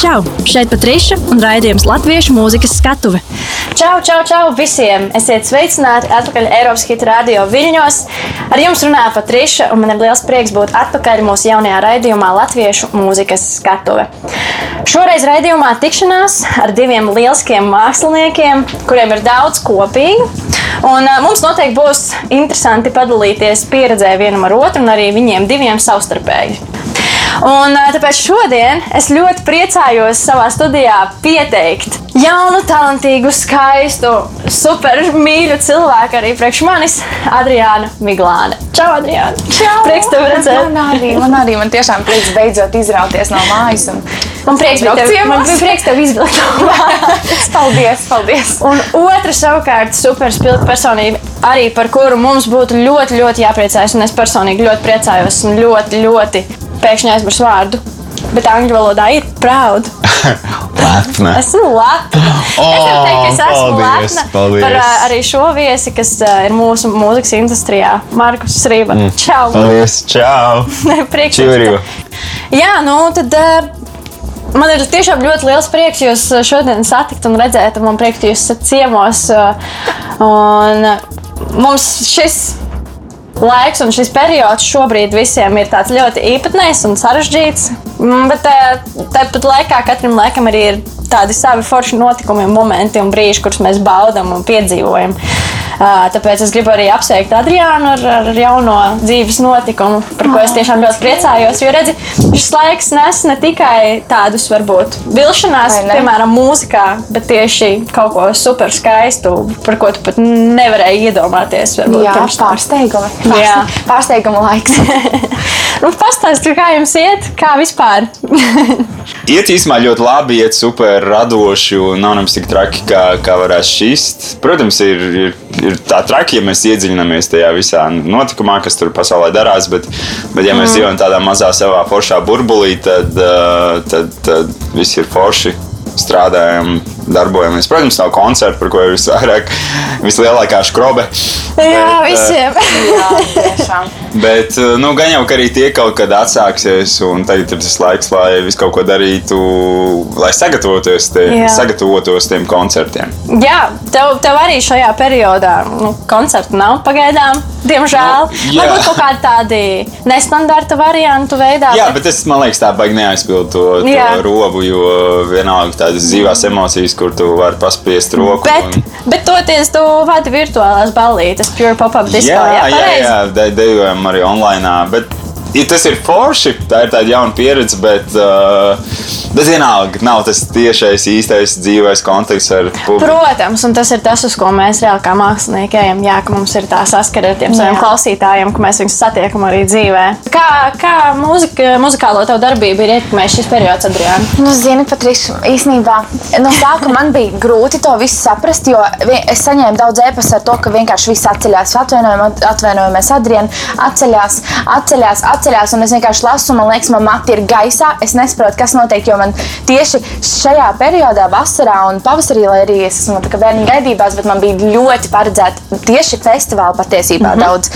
Čau! Šeit Patriša un raidījums Latviešu mūzikas skatuve. Čau, čau, čau visiem! Esiet sveicināti atpakaļ Eiropas Hit Radio viļņos. Ar jums runā Patriša, un man ir liels prieks būt atpakaļ mūsu jaunajā raidījumā Latviešu mūzikas skatuve. Šoreiz raidījumā tikšanās ar diviem lieliskiem māksliniekiem, kuriem ir daudz kopīgu. Un, uh, mums noteikti būs interesanti padalīties pieredzē vienam ar otru, un arī viņiem diviem savstarpēji. Un, tāpēc šodien es ļoti priecājos savā studijā pieteikt jaunu, talantīgu, skaistu, super mīļu cilvēku arī priekš manis, Adriānu Miglānu. Čau, Adriāna! Čau! Prieks tev redzēt! Man arī, man arī man tiešām prieks beidzot izrauties no mājas. Un... Man prieks, Braukt tev, man bija prieks tev izvilkt no mājas. paldies, paldies! Un otra savukārt super spilgta personība, arī par kuru mums būtu ļoti, ļoti jāpriecājas. Un es personīgi ļoti priecājos un ļoti, ļoti pēkšņi aizmirsu vārdu. Bet angļu valodā ir proud. Lepna. Esmu lepna. es varu teikt, ka es esmu Oh, paldies, lepna paldies. par ā, arī šo viesi, kas ā, ir mūsu mūzikas industrijā. Markus Rība. Mm. Čau! Paldies, čau! Prieks. Jā, nu tad. ā, Man ir tiešām ļoti liels prieks jūs šodien satikt un redzēt. un Man prieks, ka jūs esat ciemos. ā, Un ā, mums šis laiks un šis periods šobrīd visiem ir tāds ļoti īpatnējs un sarežģīts. Mm, Bet ā, tāpat laikā katram laikam arī ir tādi savi forši notikumi, momenti un brīži, kurus mēs baudām un piedzīvojam. Ā, Tāpēc es gribu arī apsveikt Adriānu ar, ar jauno dzīves notikumu, par ko es tiešām ļoti priecājos. Jo redzi, šis laiks nes ne tikai tādus varbūt vilšanās, piemēram, mūzikā, bet tieši kaut ko super skaistu, par ko tu pat nevarēji iedomāties. varbūt, Jā, tam. pārsteigumi. Jā. Pārste- Pārsteiguma laiks. nu, Pastāstiet, kā jums iet, kā vispār. Iet īstenībā ļoti labi, iet super radoši un nav nemaz tik traki, kā, kā varētu šķist. Protams, ir, ir, ir tā traki, ja mēs iedziļināmies tajā visā notikumā, kas tur pasaulē darās, bet, bet ja mēs dzīvojam tādā mazā savā foršā burbulī, tad, uh, tad, tad viss ir forši. Strādājam, darbojamies. Protams, nav koncerta, par ko ir visvairāk, vislielākā skrobe. Jā, Bet, uh, visiem. Jā, tiešām. Bet, uh, nu, gan jau, ka arī tie kaut kad atsāksies, un tagad ir tas laiks, lai visu kaut ko darītu, lai sagatavotos, Jā. sagatavotos tiem koncertiem. Jā, tev, tev arī šajā periodā nu, koncertu nav pagaidām. Diemžēl. Nu, jā. Varbūt kaut kādi tādi nestandarta variantu veidā. Jā, bet- bet es man liekas, tā baigi neaizpild to, to Jā. robu, jo vienalga tādas dzīvās emocijas, kur tu vari paspiest roku. Bet, un... bet toties tu vadi virtuālās ballītes, pure pop-up disco. Jā, jā, jā, pareizi? jā de- dejojam arī online. Bet ja tas ir forši, tā ir tāda jauna pieredze, bet, uh, bet vienalga nav tas tiešais īstais dzīves konteksts ar publiku. Protams, un tas ir tas, uz ko mēs reāli kā mākslinieki ejam. Jā, ka mums ir tā saskara ar tiem saviem klausītājiem, ka mēs viņus satiekam arī dzīvē. Kā, kā muzika, muzikālo tev darbību ir ietekmējis šis periods, Adriāna? Nu, zini, Patriša, īstenībā no sākuma man bija grūti to visu saprast, jo es saņēmu daudz ēpastu ar to, ka vienkārši viss atceļās. Atvainojam, atvainojamies, Adrian, atceļās, atceļās, atceļās, un es vienkārši lasu, man liekas, man mati ir gaisā. Es nesaprotu, kas notiek, jo man tieši šajā periodā, vasarā un pavasarī, lai arī es esmu bērnu gaidībās, bet man bija ļoti paredzēta tieši festivāla patiesībā mm -hmm. daudz.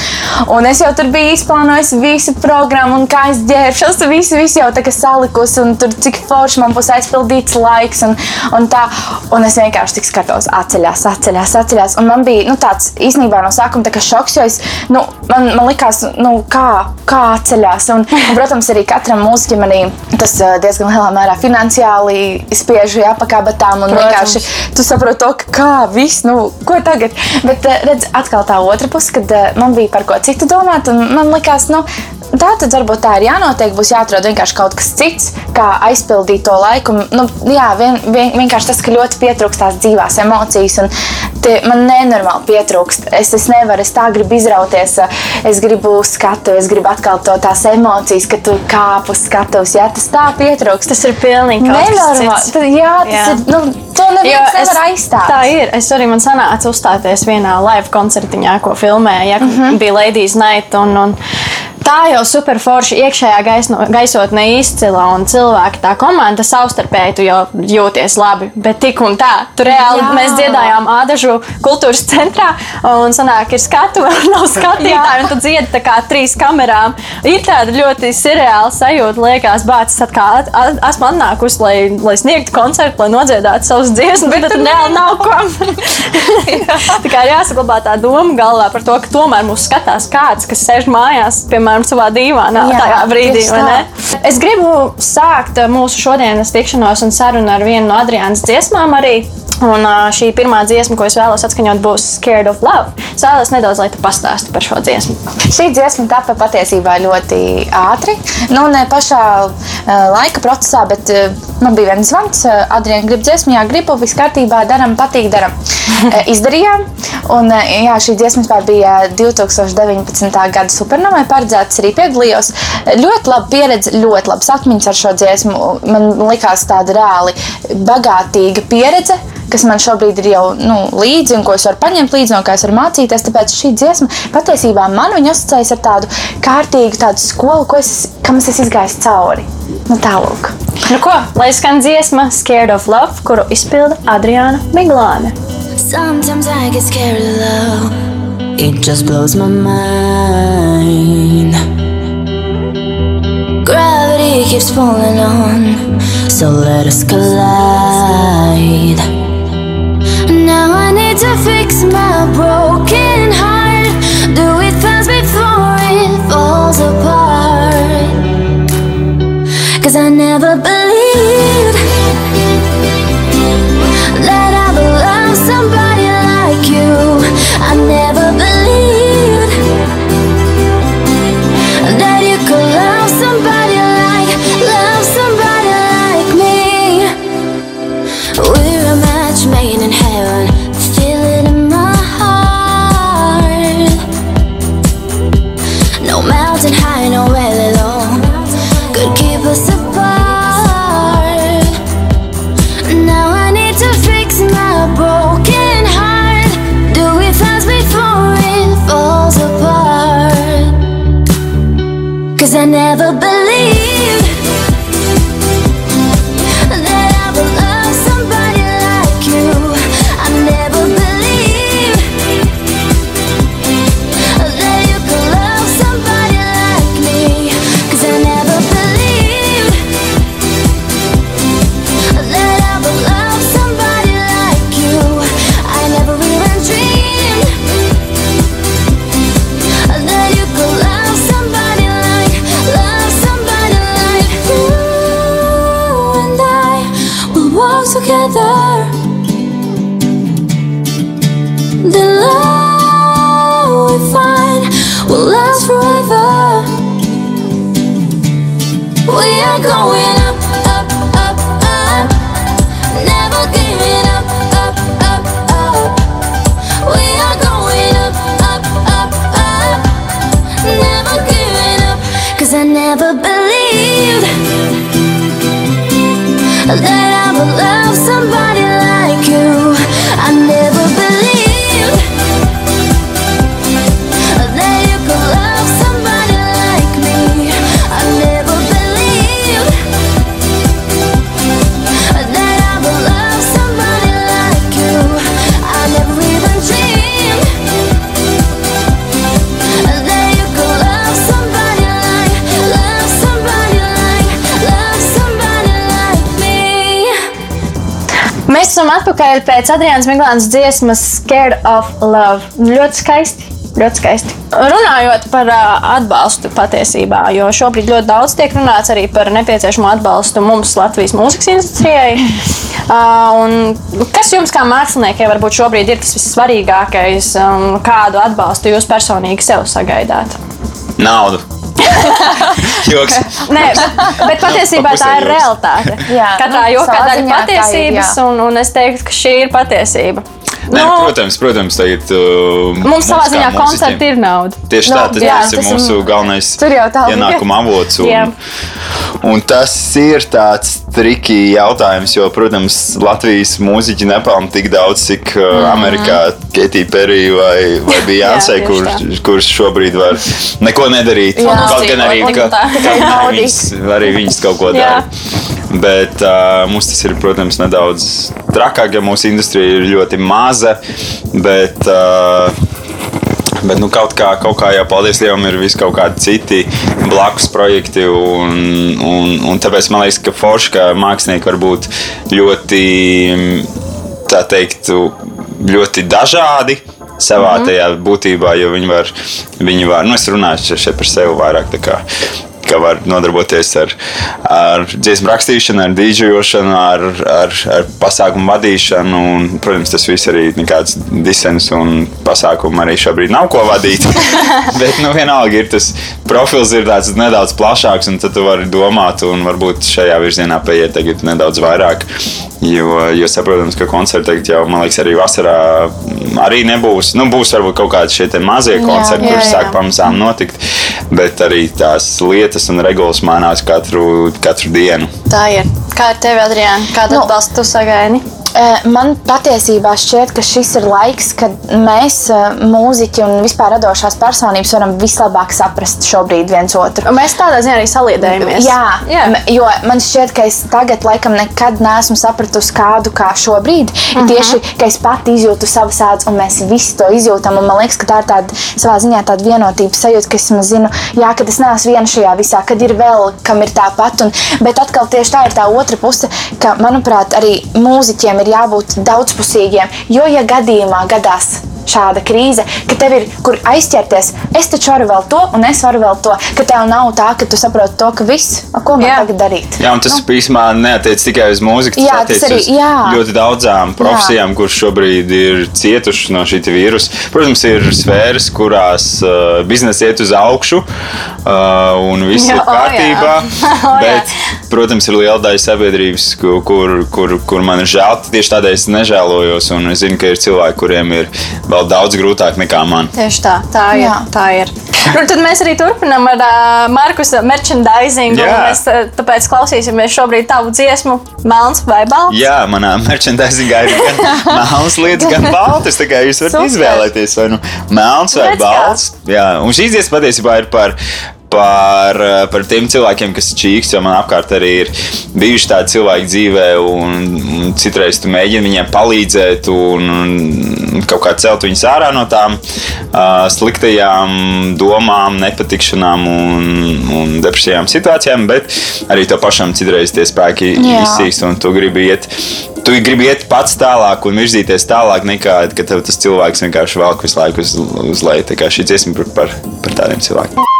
Un es jau tur biju izplānojis visu programmu, un kā es ģērbšos, visu, visu jau tā kā salikusi, un tur cik forši man būs aizpildīts laiks, un, un tā. Un es vienkārši tik skatos, atceļās, atceļās, atceļās. Un man bija nu, tāds īstenībā no sākuma tā šoks, jo es, nu, man, man likās, nu, kā, kā atceļās. Un, un, protams, arī katram mūziķim arī tas eh, diezgan lielā mērā finansiāli spiež apakābatām, un Protams. vienkārši tu saproti to, kā viss, nu, ko tagad. Bet eh, redz, atkal tā otra puse, kad eh, man bija par ko citu domāt, un man likās, nu, tā tad varbūt tā ir jānotiek. Būs jāatrod vienkārši kaut kas cits, kā aizpildīt to laiku. Nu, jā, vien, vien, vienkārši tas, ka ļoti pietrūkst tās dzīvās emocijas, un tie, man nenormāli pietrūkst. Es, es nevaru, es tā gribu izrauties, eh, es gribu skatu, es gribu atkal to tās emocijas, ka tu kāp uz skatuves. Jā, tas tā pietrūkst. Tas ir pilnīgi Nenormāli. jā, tas Jā. ir. Nu, to neviens nevar aizstāt. Tā ir. Es arī man sanāca uzstāties vienā live koncertiņā, ko filmēja. Ja, mm. -hmm. Bija Ladies Night. Un, un Tā jau super forša iekšējā gaisno, gaisotne izcila un cilvēki, tā komanda savstarpēji tu jau jūties labi. Bet tik un tā, tur reāli Jā. mēs dziedājām Ādažu kultūras centrā un sanāk, ir skatuve un nav skatītāji un tu dziedi tā kā trīs kamerām. Ir tāda ļoti surreāla sajūta, liekas, bācis atkal at, at, esmu atnākusi, lai, lai sniegtu koncertu, lai nodziedātu savus dziesmas, bet, tur reāli nav ko. tā kā ir jāsaglabā tā doma galvā par to, ka tomēr mūs skatās kāds, kas sēž mājās, piemēram, savā dīvānā Jā, tajā brīdī. Es gribu sākt uh, mūsu šodienas tikšanos un sarunu ar vienu no Adriānas dziesmām arī. Un uh, šī pirmā dziesma, ko es vēlos atskaņot, būs Scared of Love. Es vēlos nedaudz, lai tu pastāstītu par šo dziesmu. Šī dziesma tapa patiesībā ļoti ātri. Nu, ne pašā uh, laika procesā, bet uh, man bija viens zvans. Uh, Adriana, grib dziesmu, jā, gribu, viss kārtībā, darām, patīk, darām. Uh, izdarījām. Un, jā, šī dziesma bija 2019. gada supernovai paredzēts, arī piedalījos. Ļoti laba pieredze, ļoti labas atmiņas ar šo dziesmu. Man likās tāda reāli bagātīga pieredze kas man šobrīd ir jau nu, līdzi, un ko es varu paņemt līdzi, no kā es varu mācīties. Tāpēc šī dziesma patiesībā man viņa asociējas ar tādu kārtīgu tādu skolu, ko es, kam es esmu izgājis cauri. Nu, tālāk. Nu, ko, lai skan dziesma Scared of Love, kuru izpilda Adriāna Miglāne. Sometimes I get scared of love. It just blows my mind. Gravity keeps pulling on, so let us collide. I'm going esam atpakaļ pēc Adriānas Miglānas dziesmas Scared of Love. Ļoti skaisti. Ļoti skaisti. Runājot par uh, atbalstu patiesībā, jo šobrīd ļoti daudz tiek runāts arī par nepieciešamo atbalstu mums Latvijas mūzikas industrijai. Uh, un kas jums kā māksliniekiem varbūt šobrīd ir tas vissvarīgākais, um, kādu atbalstu jūs personīgi sev sagaidāt? Naudu. Joks. Nē, bet, patiesībā tā ir realitāte. Jā, Katrā nu, jokā daļa ir, patiesības, jā. un, un es teiktu, ka šī ir patiesība. Nē, nu, protams, protams, tagad. Uh, Mums savā kā ziņā koncerti ir nauda. Tieši tā, Nu, tas, jā, tas ir ir- mūsu galvenais ienākuma avots. Jā. Un, tas ir tāds triki jautājums, jo, protams, Latvijas mūziķi nepelna tik daudz, cik uh, Amerikā Ketija Perija vai, vai Beyoncé, Jā, tieši kurš, šobrīd var neko nedarīt. Jā. Kaut gan arī, ka, arī viņas, arī viņas kaut ko dara. Bet uh, mums tas ir, protams, nedaudz trakāk, ja mūsu industrija ir ļoti maza. Bet, uh, Bet nu, kaut, kā, kaut kā jau, paldies Dievam, ir vis kaut kādi citi blakus projekti. Un, un, un tāpēc man liekas, ka forši, ka mākslinieki var būt ļoti, tā teikt, ļoti dažādi. Savā mm -hmm. tajā būtībā, jo viņi var, viņi var, nu, es runāju šeit par sevi vairāk. tā kā, Ka var nodarboties ar, ar dziesmu rakstīšanu, ar dīdžošanu, ar, ar, ar pasākumu vadīšanu. Un, protams, tas viss arī nekāds disens un pasākumu arī šobrīd nav ko vadīt. Bet, nu, vienalga ir tas profils ir tāds nedaudz plašāks, un tad tu vari domāt, un varbūt šajā virzienā paiet tagad nedaudz vairāk. Jo, jo saprotams, ka koncerti tagad jau, man liekas, arī vasarā arī nebūs. Nu, būs varbūt kaut kādi šie mazie koncerti, jā, kurus jā. sāk pamazām notikt, bet arī tās lietas un regulas mainās katru, katru dienu. Tā ir. Kā ar tevi, Adriāna? Kādu Nu. atbalstu tu sagaidi? Man patiesībā šķiet, ka šis ir laiks, kad mēs, mūziķi un vispār radošās personības, varam vislabāk saprast šobrīd viens otru. Un Mēs tādā ziņā arī saliedējamies. Jā, Jā. jo man šķiet, ka es tagad laikam nekad neesmu sapratusi kādu kā šobrīd. Uh -huh. Tieši, ka es pati izjūtu savas ādas, un mēs visi to izjūtam. Man liekas, ka tā ir tāda savā ziņā tāda vienotības sajūta, ka es zinu, jā, ka es neesmu viena šajā visā, kad ir vēl, kam ir tāpat. Un, bet atkal tieši tā ir tā otra puse, ka, manuprāt, arī mūziķiem ir jābūt daudzpusīgiem. Jo, ja gadījumā gadās šāda krīze, ka tev ir kur aizķerties. Es taču varu vēl to, un es varu vēl to. Ka tev nav tā, ka tu saproti to, ka viss, a, ko man Jā. tagad darīt. Jā, un tas nu. īstenībā neatiec tikai uz mūziku. Tas Jā, tas arī- jā. ļoti daudzām profesijām, kuras šobrīd ir cietušas no šī vīrusa. Protams, ir sfēras, kurās uh, biznesa iet uz augšu uh, un viss Jā, ir o, jā. kārtībā. O, jā. bet, protams, ir liela daļa sabiedrības, ku- kur, kur, kur man ir žēl. Tieši tādēļ es nežēlojos. Un es zinu, ka ir cilvēki, kuriem ir vēl daudz grūtāk nekā man. Tieši tā, tā ir. Jā. Tā ir. Nu, tad mēs arī turpinām ar uh, Markusa merchandising. un. Mēs uh, tāpēc klausīsimies šobrīd tavu dziesmu, Melns vai Balts. Jā, manā merchandisingā ir gan melns lietas, gan balts. Tā kā jūs varat Super. izvēlēties, vai nu melns vai Redz kā. balts. Jā, un šīs dziesmas patiesībā ir par. Par, eh, par tiem cilvēkiem, kas ir čīks, jo man apkārt arī ir bijuši tādi cilvēki dzīvē, un, un citreiz tu mēģini viņiem palīdzēt, un, un kaut kā celt viņus ārā no tām uh, sliktajām domām, nepatikšanām un, un depresijām situācijām, bet arī to pašam citreiz tie spēki Jā. izsīkst, un tu gribi iet. Tu gribi iet pats tālāk un virzīties tālāk, nekā tas cilvēks vienkārši velk visu laiku uz, uz leju. Tā kā šī dziesma ir par, par tādiem cilvēkiem.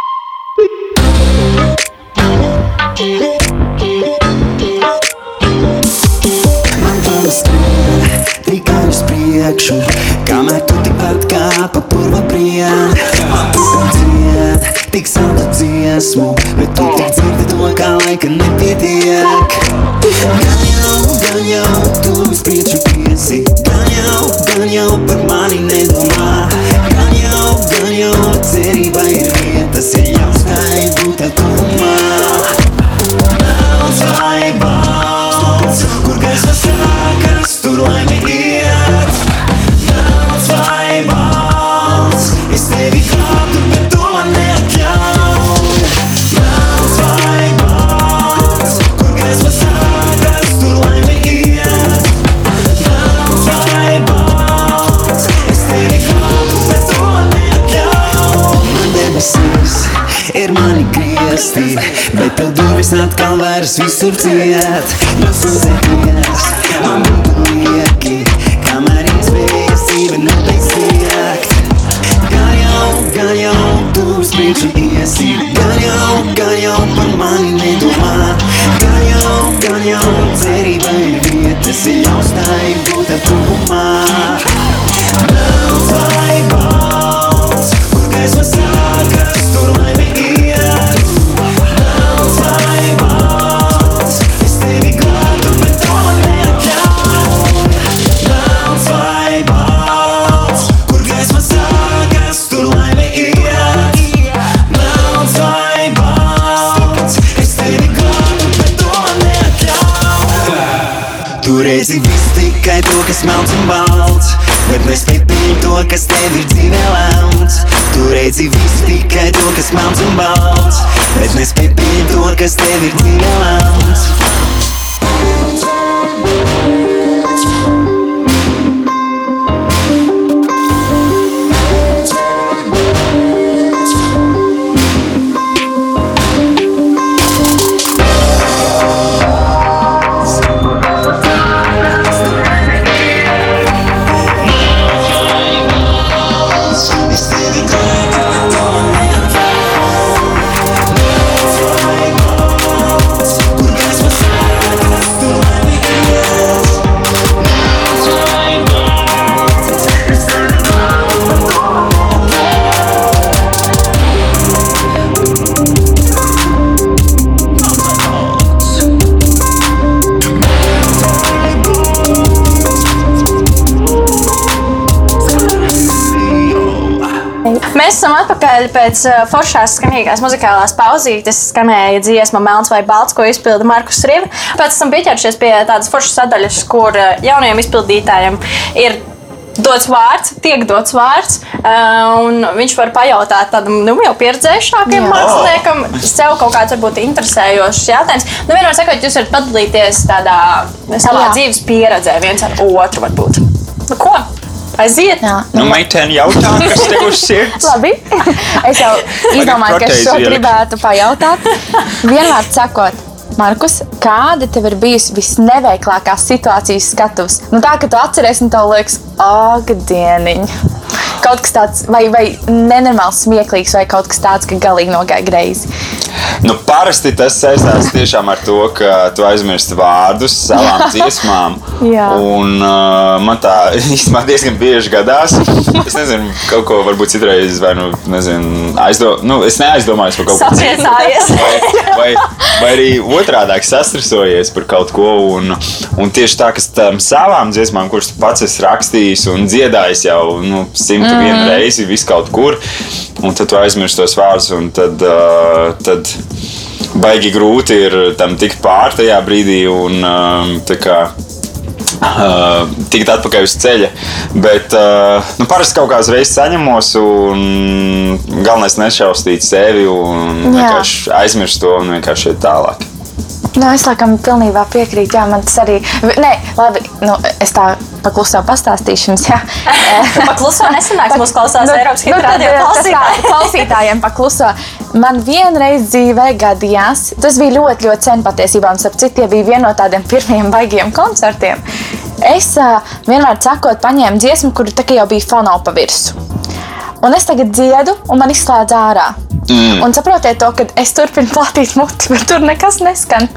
Man domas skrien tikai uz priekšu, kamēr tu tikpat kā pa purva prien. Man tukam dzied, tik saldu dziesmu, bet tu tik dzirdi to, kā laika nepietiek. Gan jau, gan jau, tu uz priekšu tiesi, gan jau, gan jau par mani nedomā. Gan jau, gan jau, cerība ir vietas, ja jāuzstāj būt tuvumā. Melns vai balts, kur gaisma sākas, durvis atkal vairs visur ciet. Nosūdzēties, man būtu lieki, kamēr iespējas dzīve nebeigs tiekt. Gan jau, gan jau, tu uz priekšu iesi, gan jau, gan jau par mani nedomā. Gan jau, gan jau, cerība ir vietas, ja jāuzstāj būt tev tuvumā. Pēc foršās skanīgās muzikālās pauzītes. Skanēja dziesma Melns vai Balts, ko izpilda Markus Riva. Pēc tam pieķeršies pie tādas foršas sadaļas, kur jaunajiem izpildītājiem ir dots vārds, tiek dots vārds, un viņš var pajautāt tādam nu, jau pieredzējušākam māksliniekam, sev kaut kāds varbūt interesējošs jautājums. Nu, vienmēr sakot, jūs varat padalīties tādā savā Jā. dzīves pieredzē viens ar otru varbūt. Nu, ko? Aiziet! Jā. Nu, meitene jautā, kas tev uz sirds? Labi. Es jau izdomāju, ka es šo gribētu pajautāt. Vienmēr sakot, Markus, kāda tev ir bijusi visneveiklākā situācijas skatuves? Nu, tā, ka tu atceries un tev liekas, ak, dieniņ. Kaut kas tāds, vai, vai nenormāls, smieklīgs, vai kaut kas tāds, ka galīgi nogāja greizi. Nu, parasti tas saistās tiešām ar to, ka tu aizmirsti vārdus savām dziesmām. Un uh, man tā īstenībā diezgan bieži gadās. Es nezinu, kaut ko varbūt citreiz, vai nu, nezinu, aizdo, nu, es neaizdomājos par kaut ko citu. Vai, vai, vai arī otrādi sastresojies par kaut ko. Un, un tieši tā, ka tam savām dziesmām, kuras pats esi rakstījis un dziedājis jau nu, simtu mm. vienu reizi, vis kaut kur, un tad tu aizmirsti tos vārdus, tad, uh, tad baigi grūti ir tam tikt pār tajā brīdī. Un, tā kā, Uh, tikt atpakaļ uz ceļa. Bet uh, nu, parasti kaut kādā reizē saņemos, un galvenais nešaustīt sevi un vienkārši aizmirst to un vienkārši iet tālāk. Nu, es laikam pilnībā piekrītu. Jā, man tas arī. Nē, labi, nu, es tā paklusā pastāstīšu jums. Jā. Pakluso nesanāks, mūsu klausās Nu, Eiropas nu, eh, tas tā, klausītāji. klausītājiem pakluso. Man vienreiz dzīvē gadījās, tas bija ļoti, ļoti sen patiesībā, un starp citu, tie bija viena no tādiem pirmajiem baigiem koncertiem. Es uh, vienmēr sakot, paņēmu dziesmu, kur tā kā jau bija fonā pa virsmu. Un es tagad dziedu, un man izslēdz ārā. Mm. Un saprotiet, to, ka es turpinu platīt muti, bet tur nekas neskan.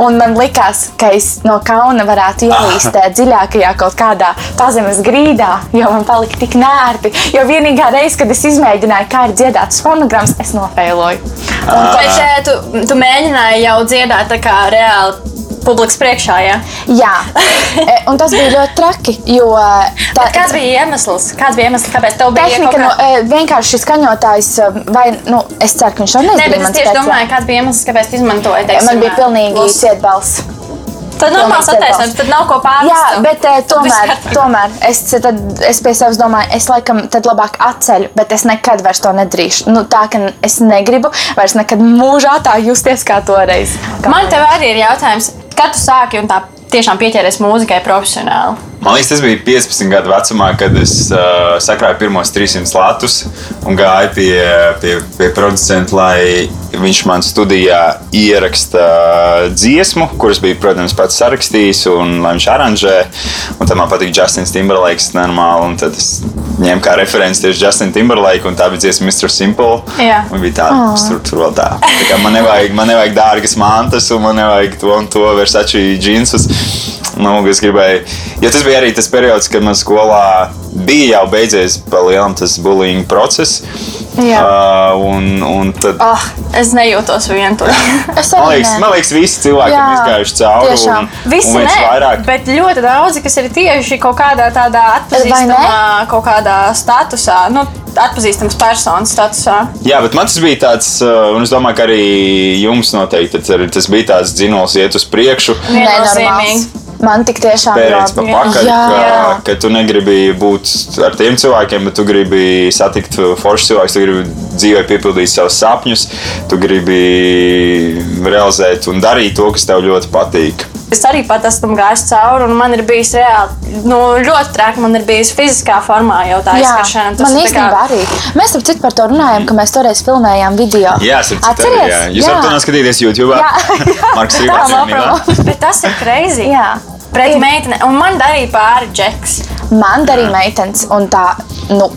Un man likās, ka es no kauna varētu ielīst eh, dziļākajā kaut kādā pazemes grīdā, jo man palika tik nērti. Jo vienīgā reize, kad es izmēģināju, kā ir dziedāts fonogrammas, es nofēloju. Un, Bet eh, tu, tu mēģināji jau dziedāt tā kā reāli publikas priekšā, jā? jā, E, un tas bija ļoti traki. Jo, eh, tā, Kāds bija iemesls? Kāds bija iemesls, kāpēc tev bija Tehnika, kaut nu, kā... e, vienkārši skaņotājs, e, vai, nu, es ceru, ka viņš to Nē, nezina. bet es tieši domāju, kāds bija iemesls, kāpēc tu izmantoji teiksim, man bija pilnīgi cietbalss. Tad normāls attaisnojums, tad nav ko pārmest. Jā, tev. bet viss tomēr, tomēr es, tad, es pie sevis domāju, es laikam tad labāk atceļu, bet es nekad vairs to nedrīkstu. Nu, tā ka es negribu vairs nekad mūžā tā justies kā toreiz. Kā Man te arī ir jautājums, kad tu sāki un tā tiešām pieķēries mūzikai profesionāli? Man liekas, tas bija 15 gadu vecumā, kad es uh, sakrāju pirmos 300 latus un gāju pie, pie, pie producenta, lai viņš man studijā ieraksta dziesmu, kuras bija, protams, pats sarakstījis, un lai viņš aranžē. Un tad man patīk Justins Timberlakes normāli, un tad es ņēmu kā referenci tieši Justinu Timberlake, un tā bija dziesma Mr. Simple. Jā. Un bija tā, oh. tur, tur vēl tā. tā man, nevajag, man nevajag dārgas mantas, un man nevajag to un to Versace džinsus. Nu, es gribēju, jo tas bija arī tas periods, kad man skolā bija jau beidzies pa lielam tas bullying process. Jā. Uh, un, un tad, Oh, es nejūtos vientuļa. Es man liekas, man liekas, visi cilvēki ir izgājuši cauri. tiešām. Un, Visi un nē, vairāk. bet ļoti daudzi, kas ir tieši kaut kādā tādā atpazīstamā, kaut kādā statusā, nu, atpazīstams personas statusā. Jā, bet man tas bija tāds, uh, un es domāju, ka arī jums noteikti tas, bija tāds dzinols, iet uz priekšu. Viennozīmīgi. Man tik tiešām pērēts pa pakaļ, Jā, ka, ka tu negribi būt ar tiem cilvēkiem, bet tu gribi satikt foršus cilvēkus, tu gribi dzīvē piepildīt savus sapņus, tu gribi realizēt un darīt to, kas tev ļoti patīk. Es arī pat esmu gājis cauri, un man ir bijis reāli nu, ļoti traki. Man ir bijis fiziskā formā jau tā Jā, izskrešana. Tas man ir īstenībā kā- arī. Mēs tam citu par to runājam, ka mēs toreiz filmējām video. Jā, es Atceries? arī. Jūs varat to noskatīties YouTube. Jā. Marks Tā problēma. Bet tas ir crazy. Jā. Pret Ir. meiteni, un man darīja pāri džeks. Man darīja meitenes, un tā, nu,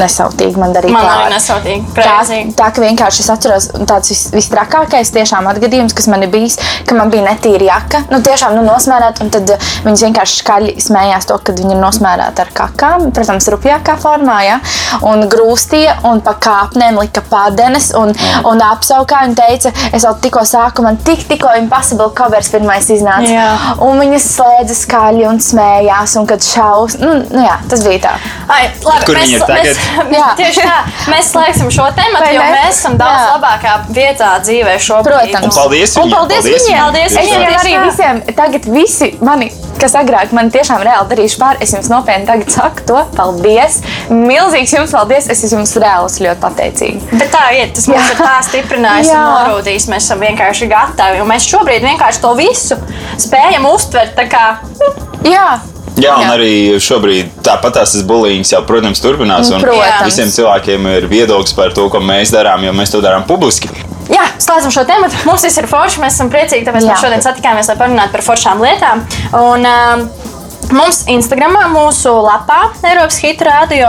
nesautīgi man darīja. Man arī nesautīgi. Tā, Crazy. tā ka vienkārši es atceros tāds vis, visstrakākais tiešām atgadījums, kas man ir bijis, ka man bija netīra jaka. Nu, tiešām nu, nosmērēta, un tad uh, viņas vienkārši skaļi smējās to, kad viņi ir nosmērēti ar kakām, protams, rupjākā formā, ja? Un grūstīja, un pa kāpnēm lika padenes, un, un apsaukāja un teica, es vēl tikko sāku, man tik, tikko Impossible covers pirmais iznāca. Jā. Un viņas slēdza skaļi un smējās, un kad šaus, nu, nu jā, tas bija tā. Ai, labi, Kur mēs, viņi ir tagad? Mēs, Jā. tieši tā. Mēs slēgsim šo Vai jo mēs esam daudz Jā. labākā vietā dzīvē šobrīd. Protams. Un paldies Un viņiem, paldies paldies viņiem! viņiem. Es Tieši jau tā. arī visiem, tagad visi mani, kas agrāk man tiešām reāli darījuši pāri, es jums nopietni tagad saku to paldies. Milzīgs jums paldies, es esmu jums reāli esmu ļoti pateicīga. Bet tā ir. Tas mums Jā. ir tā stiprinājis un norūdījis. Mēs esam vienkārši gatavi. Un mēs šobrīd vienkārši to visu spējam uztvert. tā Kā, Jā, Jā, un Jā. arī šobrīd tāpat tās bullyings jau, protams, turpinās. Un Protams. visiem cilvēkiem ir viedoklis par to, ko mēs darām, jo mēs to darām publiski. Jā, slēdzam šo tēmu. Mums viss ir forši. Mēs esam priecīgi, tāpēc Jā. mēs šodien satikāmies, lai parunātu par foršām lietām. Un, um, Mums Instagramā, mūsu lapā, Eiropas Hita radio,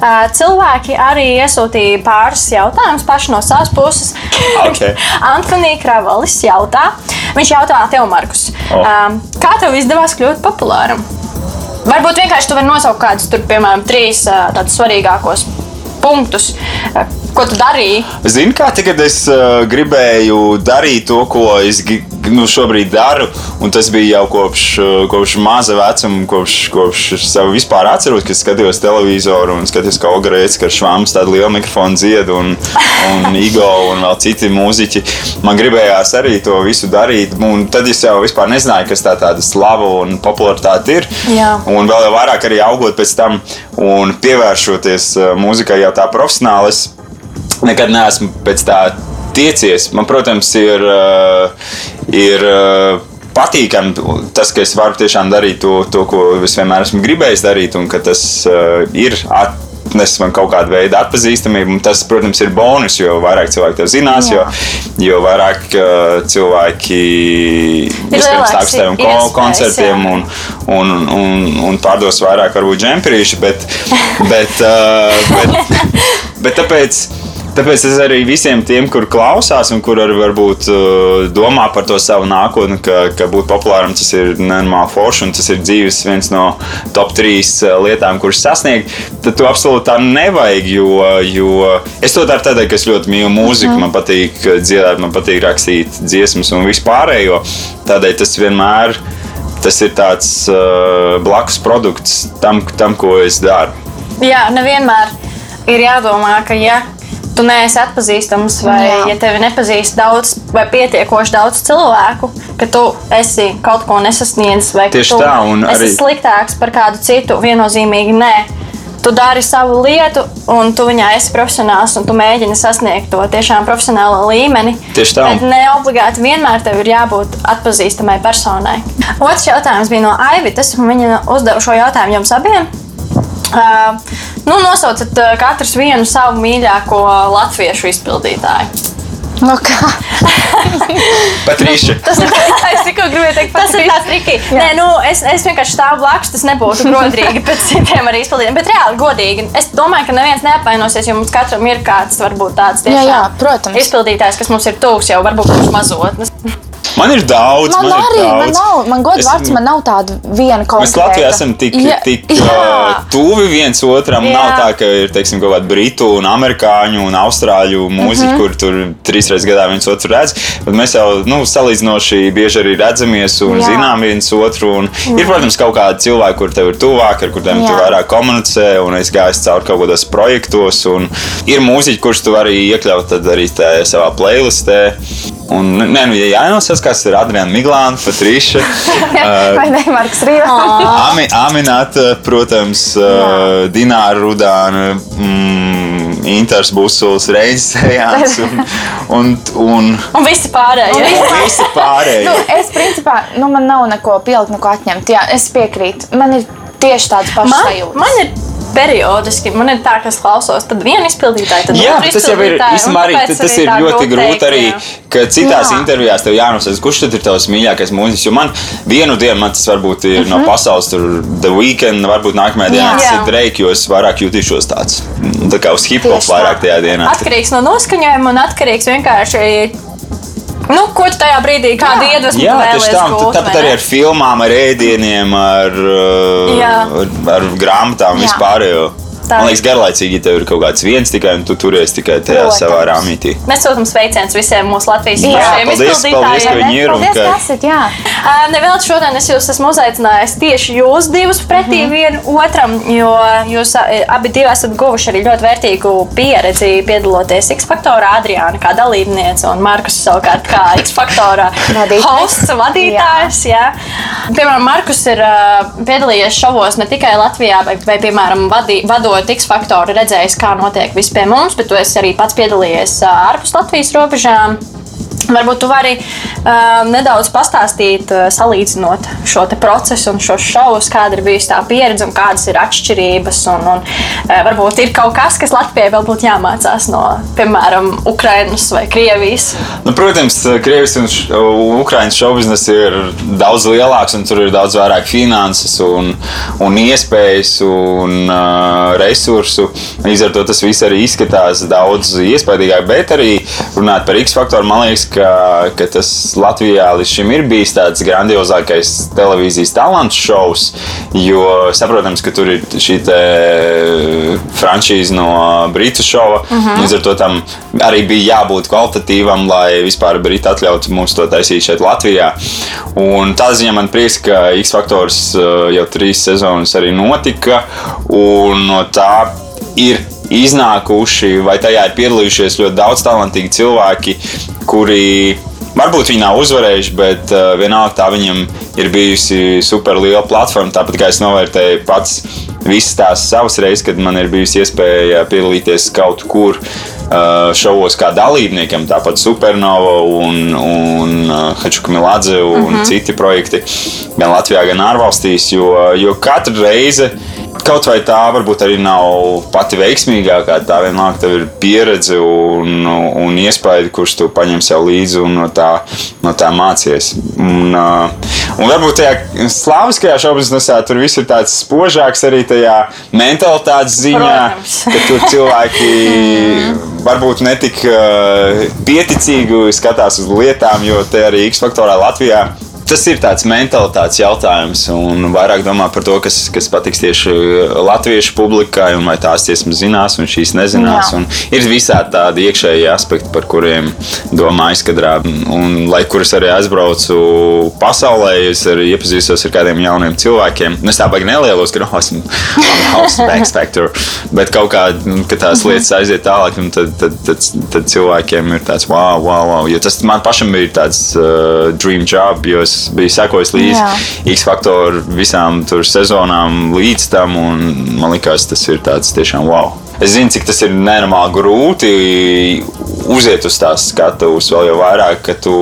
ā, cilvēki arī iesūtīja pāris jautājumus paši no savas puses. Ok. Antonija Kravalis jautā, viņš jautā tev, Markus, oh. kā tev izdevās kļūt populāram? Varbūt vienkārši tu vari nosaukt kādus, tur, piemēram, trīs ā, tādus svarīgākos punktus, ā, ko tu darīji. Zini, kā tagad es uh, gribēju darīt to, ko es nu, šobrīd daru, un tas bija jau kopš, uh, kopš maza vecuma, kopš, kopš sev vispār atceros, kad skatījos televizoru un skatījos, kā Ogarēts, ka Švams tādu lielu mikrofonu dzied, un, un Igo un vēl citi mūziķi. Man gribējās arī to visu darīt, un tad es jau vispār nezināju, kas tā tāda slava un popularitāte ir. Jā. Un vēl vairāk arī augot pēc tam un pievēršoties uh, mūzikai jau tā profesionāli. es nekad neesmu pēc tā tiecies. Man, protams, ir, uh, ir uh, patīkami tas, ka es varu tiešām darīt to, to ko es vienmēr esmu gribējis darīt, un ka tas uh, ir. Nes man kaut kādu veidu atpazīstamību. un Tas, protams, ir bonus, jo vairāk cilvēki to zinās, jo, jo vairāk uh, cilvēki nāks uz tādiem ko- koncertiem jā. un, un, un, un pārdos vairāk, varbūt džemperīši. Bet, bet, uh, bet, bet tāpēc. Tāpēc es arī visiem tiem, kur klausās un kur arī varbūt uh, domā par to savu nākotni, ka, ka būt populāram tas ir nenormāli forši un tas ir dzīves viens no top 3 lietām, kuras sasniegt, tad to absolūti tā nevajag. Jo, jo es to daru tādēļ, ka es ļoti mīlu mūziku, man patīk dziedāt, man patīk rakstīt dziesmas un vispārējo. Tādēļ tas vienmēr tas ir tāds uh, blakus produkts tam, tam, ko es daru. Jā, nevienmēr ir jādomā, ka ja tu neesi atpazīstams, vai Jā. ja tevi nepazīst daudz vai pietiekoši daudz cilvēku, ka tu esi kaut ko nesasniedzis, vai ka Tieši tu tā, esi arī- sliktāks par kādu citu, viennozīmīgi nē. Tu dari savu lietu, un tu viņā esi profesionāls, un tu mēģini sasniegt to tiešām profesionālo līmeni. Tieši tā. Bet ne obligāti vienmēr tev ir jābūt atpazīstamai personai. Otrs jautājums bija no Aivitas, un viņa uzdeva šo jautājumu jums abiem. Uh, nu, nosauciet uh, katrs vienu savu mīļāko latviešu izpildītāju. nu kā. Patrīša. Tas ir es tikko gribēju teikt, Tas ir tāds triki. Nē, nu, es, es vienkārši stāvu blakus. Tas nebūtu godīgi pēc citiem arī izpildīt. Bet reāli godīgi. Es domāju, ka neviens neapvainosies, jo mums katram ir kāds, varbūt tāds Jā, jā, tiešām protams. izpildītājs, kas mums ir tuvs jau, varbūt pirms mazotnes. Man ir daudz, Man, man, man ir arī, daudz. man nav, man gods Es- vārds, man nav tāda viena Mēs konkrēta. Latvijā esam tik, Jā, tik jā. tuvi viens otram. Jā. Nav tā, ka ir teiksim, kaut kāda britu, un amerikāņu un austrāļu mūziķi, mm -hmm. kur tur trīs reizes gadā viens otru redz. Bet mēs jau nu, salīdzinoši bieži arī redzamies un Jā. zinām viens otru. Un ir, protams, kaut kādi cilvēki, kur tev ir tuvāk, ar kuriem tu Jā. vairāk komunicē, un es gāju cauri kaut kādos projektos. un Ir mūziķi, kurus tu vari iekļaut tad arī tajā savā playlistē. Un nē, nu, ja jānosaskās ar Adrianu Miglānu, Patrišu, Vai ne, Marks Rīvs? Ami, Aminata, protams, uh, Dināra Rudāna, mm, Inters Busuls, Reizes Ejāns un, un, un, Un visi pārējie. un visi pārējie. Nu, es principā, nu, man nav neko pielikt, neko atņemt. Jā, es piekrītu. Man ir tieši tāds pašs Man, sajūta. man ir periodiski, man ir tā, ka es klausos, tad viena izpildītāja, tad Jā, otra tas jau ir arī, tas ir ļoti grūti arī, ka citās Jā. intervijās tev jānosaka, kurš tad ir tavs mīļākais mūziķis. Jo man vienu dienu man tas varbūt ir no pasaules, tur The Weekend, varbūt nākamajā dienā Jā. tas ir Drake, jo es vairāk jutīšos tāds. Tā kā uz hip hop vairāk tajā dienā. Atkarīgs no noskaņojuma un atkarīgs vienkārši. Nu, ko tu tajā brīdī, kādu iedvesmu Jā, tieši tā. gūt, Tāpat arī ar filmām, ar ēdieniem, ar, uh, ar, ar grāmatām Jā. Man liekas, garlaicīgi, ja tev ir kaut kāds viens tikai un tu turies tikai tajā Protams. savā rāmītī. Mēs sūtām sveicienus visiem mūsu Latvijas Jā, pašiem paldies, paldies, ka izpildītājiem. viņi ir un Paldies, ka- esat, jā. Ā, Nevēl šodien es jūs esmu uzaicinājis tieši jūs divus pretī mm -hmm. vienam otram, jo jūs abi divi esat guvuši arī ļoti vērtīgu pieredzi piedaloties X faktorā. Adriāna kā dalībniece un Markus savukārt kā X faktorā Vadītājs. hosts, vadītājs. Jā. Piemēram, Markus ir ā, piedalījies šovos ne tikai Latvijā, vai, vai piemēram, vadī, vadot X faktoru, redzējis, kā notiek viss pie mums, bet tu esi arī pats piedalījies ārpus Latvijas robežām. Varbūt tu vari uh, nedaudz pastāstīt, uh, salīdzinot šo procesu un šo šovus, kāda ir bijusi tā pieredze un kādas ir atšķirības. Un, un, uh, varbūt ir kaut kas, kas Latvijai vēl būtu jāmācās no, piemēram, Ukrainas vai Krievijas. Nu, protams, Krievijas un š- Ukraiņas šovbiznesa ir daudz lielāks, un tur ir daudz vairāk finanses, un, un iespējas un uh, resursu. Līdz ar to tas viss arī izskatās daudz iespaidīgāk. Bet arī runāt par X faktoru, man liekas, ka, ka tas Latvijā līdz šim ir bijis tāds grandiozākais televīzijas talantu šovs. Jo saprotams, ka tur ir šī te franšīze no Britu šova. Uh -huh. Līdz ar to tam arī bija jābūt kvalitatīvam, lai vispār Briti atļautu mums to taisīt šeit Latvijā. Un tā ziņā man prieks, ka X faktors uh, jau trīs sezonas arī notika. Un no tā ir iznākuši, vai tajā ir piedalījušies ļoti daudz talantīgi cilvēki, kuri varbūt viņi nav uzvarējuši, bet uh, vienalga tā viņam ir bijusi super liela platforma. Tāpat kā es novērtēju pats visas tās savas reizes, kad man ir bijusi iespēja piedalīties kaut kur. Uh, šovos kā dalībniekiem, tāpat Supernova un, un uh, Hačuka Miladze un uh -huh. citi projekti gan Latvijā, gan ārvalstīs. Jo, jo katra reize Kaut vai tā varbūt arī nav pati veiksmīgākā. Tā vienmēr tev ir pieredze un, un iespēja, kurus tu paņem sev līdzi un no tā, no tā mācies. Un, uh, un varbūt tajā slāviskajā šaubiznesā tur viss ir tāds spožāks arī tajā mentalitātes ziņā, Protams. ka tur cilvēki varbūt netik uh, pieticīgi skatās uz lietām, jo te arī X faktorā Latvijā tas ir tāds mentalitātes jautājums, un vairāk domā par to, kas, kas patiks tieši latviešu publikai, un vai tās tiesmas zinās, un šīs nezinās. Un ir visādi tādi iekšēji aspekti, par kuriem domā aizkadrā. Un, lai kur es arī aizbraucu pasaulē, es arī iepazīstos ar kādiem jauniem cilvēkiem. Nu, Es tā baigi nelielos, ka oh, esmu house factor, bet kaut kā, nu, kad tās lietas aiziet tālāk, un tad, tad, tad, tad cilvēkiem ir tāds wow, wow, wow. Jo tas man pašam bija tāds uh, dream job, jo es biju sekojis līdzi. X faktoru visām tur sezonām līdz tam, un man liekas, tas ir tāds tiešām wow. Es zinu, cik tas ir nenormāli grūti uziet uz tās skatuves, vēl jau vairāk, ka tu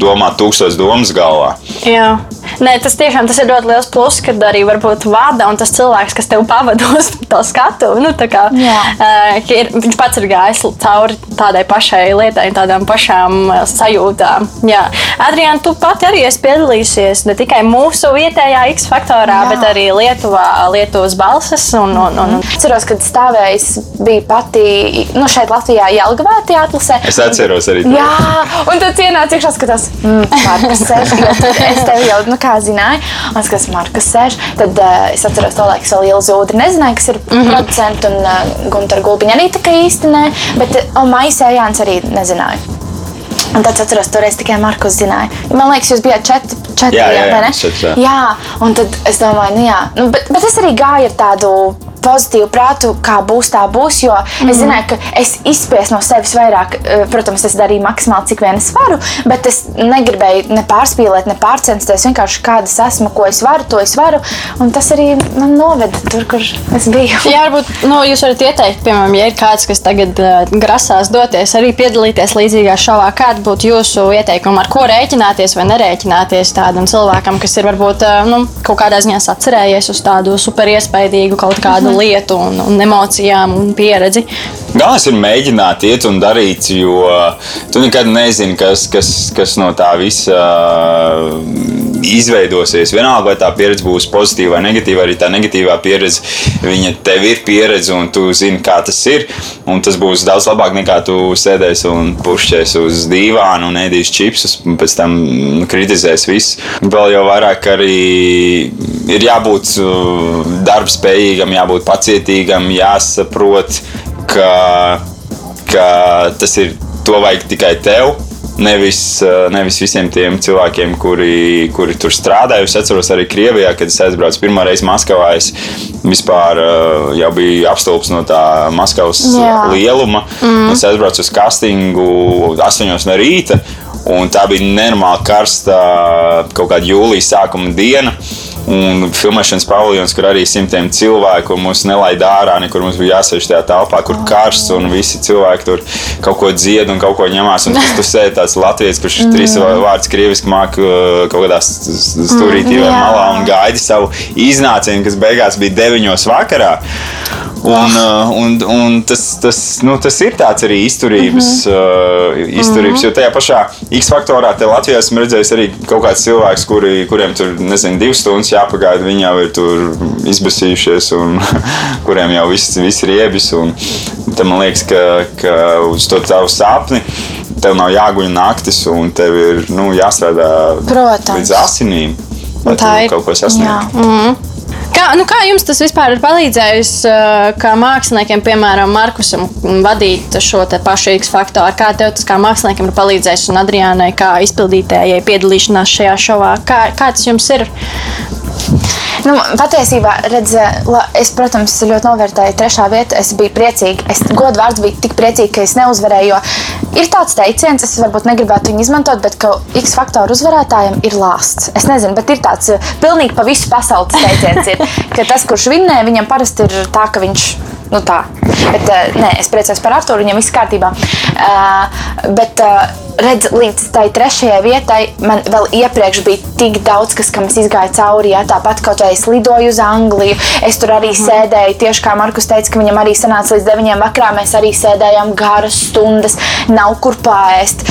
domā tūkstoš domas galvā. Jā. Nē, tas tiešām tas ir ļoti liels pluss, kad arī varbūt vada un tas cilvēks, kas tev pavada uz to skatu, nu, tā kā, uh, ir, viņš pats ir gājis cauri tādai pašai lietai, tādām pašām eh, sajūtām. Jā. Adrian, tu pati arī esi piedalījusies ne tikai mūsu vietējā X faktorā, Jā. bet arī Lietuvā, Lietuvas balsis. Un, un, un, Atceros, kad stāvējis bija pati nu, šeit Latvijā Jelgavā teātrisē. Es atceros arī to. Jā, un tad ienāca iekšā, skatās, mm, tad Es tevi jau, nu, kā zināju, un es skatos, Markus sēž. Tad uh, es atceros to laiku, vēl Ilzi Udri nezināju, kas ir mm -hmm. producents, un uh, Gunter Gulbiņa arī tā kā īsti ne, bet uh, Maisa Ejāns arī nezināju. Un tad es atceros, toreiz tikai Markus zināja. Man liekas, jūs bijāt četri, četri Jā, jā, jā, vai ne? četri, jā. jā, un tad es domāju, nu jā, nu, bet, bet es arī gāju ar tādu pozitīvu prātu, kā būs, tā būs. Jo mm. es zināju, ka es izspiesu no sevis vairāk, eh, protams, es darīju maksimāli, cik vien es varu, bet es negribēju ne pārspīlēt, ne pārcensties. Vienkārši kāda es esmu, ko es varu, to es varu. Un tas arī man noveda tur, kur es biju. Jā, varbūt nu, jūs varat ieteikt, piemēram, ja ir kāds, kas tagad uh, grasās doties arī piedalīties līdzīgā šovā, kāda būtu jūsu ieteikuma, ar ko rēķināties vai nerēķināties tādam cilvēkam, kas ir varbūt uh, nu, kaut kādā ziņā atcerējies uz tādu super iespaidīgu kaut kādu mm -hmm. Lietu un, un emocijām un pieredzi. Galvenais ir mēģināt iet un darīt, jo tu nekad nezini, kas, kas, kas no tā visa izveidosies. Vienalga, vai tā pieredze būs pozitīva vai negatīva, arī tā negatīvā pieredze, viņa tev ir pieredze un tu zini, kā tas ir. Un tas būs daudz labāk nekā tu sēdēsi un pušķēsi uz dīvāna un ēdīsi čipsus, un pēc tam nu, kritizēs visu. Vēl jau vairāk arī ir jābūt uh, darbspējīgam, jābūt pacietīgam, jāsaprot, ka, ka tas ir to vajag tikai tev Nevis, eh, nevis visiem tiem cilvēkiem, kuri, kuri tur strādāja. Es atceros arī Krievijā, kad es aizbraucu pirmo reizi Maskavā. Es vispār eh, jau biju apstulbs no tā Maskavas Jā. lieluma. Mm. Es aizbraucu uz castingu 8 no rīta, un tā bija nenormāli karsta kaut kāda jūlijas sākuma diena. Un filmēšanas paviljons, kur arī simtiem cilvēku, mums nelaida ārā, nekur mums bija jāsēž tajā telpā, kur karsts, un visi cilvēki tur kaut ko dzied un kaut ko ņemās. Un tas tur sēž tāds latviečs, kurš mm. trīs vārdus krieviski māca uh, kaut kādā stūrītī vai malā un gaida savu iznācienu, kas beigās bija deviņos vakarā. Un, uh, un, un tas, tas, nu, tas ir tāds arī izturības, mm -hmm. uh, izturības mm -hmm. jo tajā pašā X faktorā Latvijā esmu redzējis arī kaut kāds cilvēks, kuri, kuriem tur, nezinu, divas stundas jāpagaida, viņi jau ir tur izbasījušies un kuriem jau viss, viss ir iebis. Tad man liekas, ka, ka uz to tavu sapni tev nav jāguļ naktis un tev ir nu, jāstrādā Protams. līdz asinīm. Lai Tā ir. kaut ko sasniegtu. Mm -hmm. Kā, nu kā jums tas vispār ir palīdzējis, uh, kā māksliniekiem, piemēram, Markusam, vadīt šo pašu X faktoru? Kā tev tas kā māksliniekam ir palīdzējis un Adriānai, kā izpildītājai piedalīšanās šajā šovā? Kā, kā tas jums ir? Nu, patiesībā, redz, la, es, protams, ļoti novērtēju trešā vietu. Es biju priecīga. Es godu vārds biju tik priecīga, ka es neuzvarēju. Ir tāds teiciens, es varbūt negribētu viņu izmantot, bet ka X faktoru uzvarētājiem ir lāsts. Es nezinu, bet ir tāds eh, pilnīgi pa visu pasauli tas teiciens, ir, ka tas, kurš vinnē, viņam parasti ir tā, ka viņš. Nu tā. Bet, uh, nē, es priecājos par Arthuru, viņam viss kārtībā. Uh, bet, uh, redz, līdz tai trešajai vietai man vēl iepriekš bija tik daudz, kas kam es izgāju cauri. Jā, tāpat kaut vai es lidoju uz Angliju, es tur arī mm. sēdēju. Tieši kā Markus teica, ka viņam arī sanāca līdz 9 vakarā, mēs arī sēdējām garas stundas, nav kur pāriest.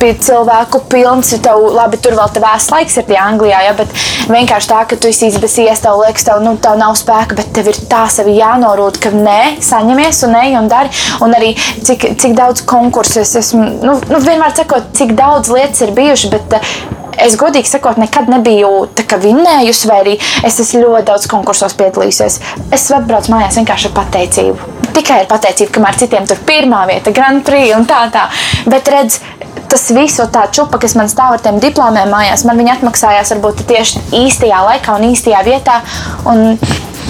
Pie cilvēku pilns, tev, labi, tur vēl tavās laiks ir tie Anglijā, jā, bet vienkārši tā, ka tu esi izbēsies, tev liekas, tev, nu, tev nav spēka, bet tev ir tā sevi jānorūda, ka nē, saņemies un ej un dari. Un arī cik, cik daudz konkursu es esmu, nu, nu vienmēr sakot, cik daudz lietas ir bijušas, bet uh, es godīgi sakot, nekad nebiju vinnējusi, vai arī es esmu ļoti daudz konkursos piedalījusies. Es atbraucu mājās vienkārši ar pateicību. Tikai ar pateicību, kamēr citiem tur pirmā vieta, Grand Prix un tā tā. Bet redz, tas viss, tā čupa, kas man stāv ar tiem diplomiem mājās, man viņa atmaksājās varbūt tieši īstajā laikā un īstajā vietā. Un,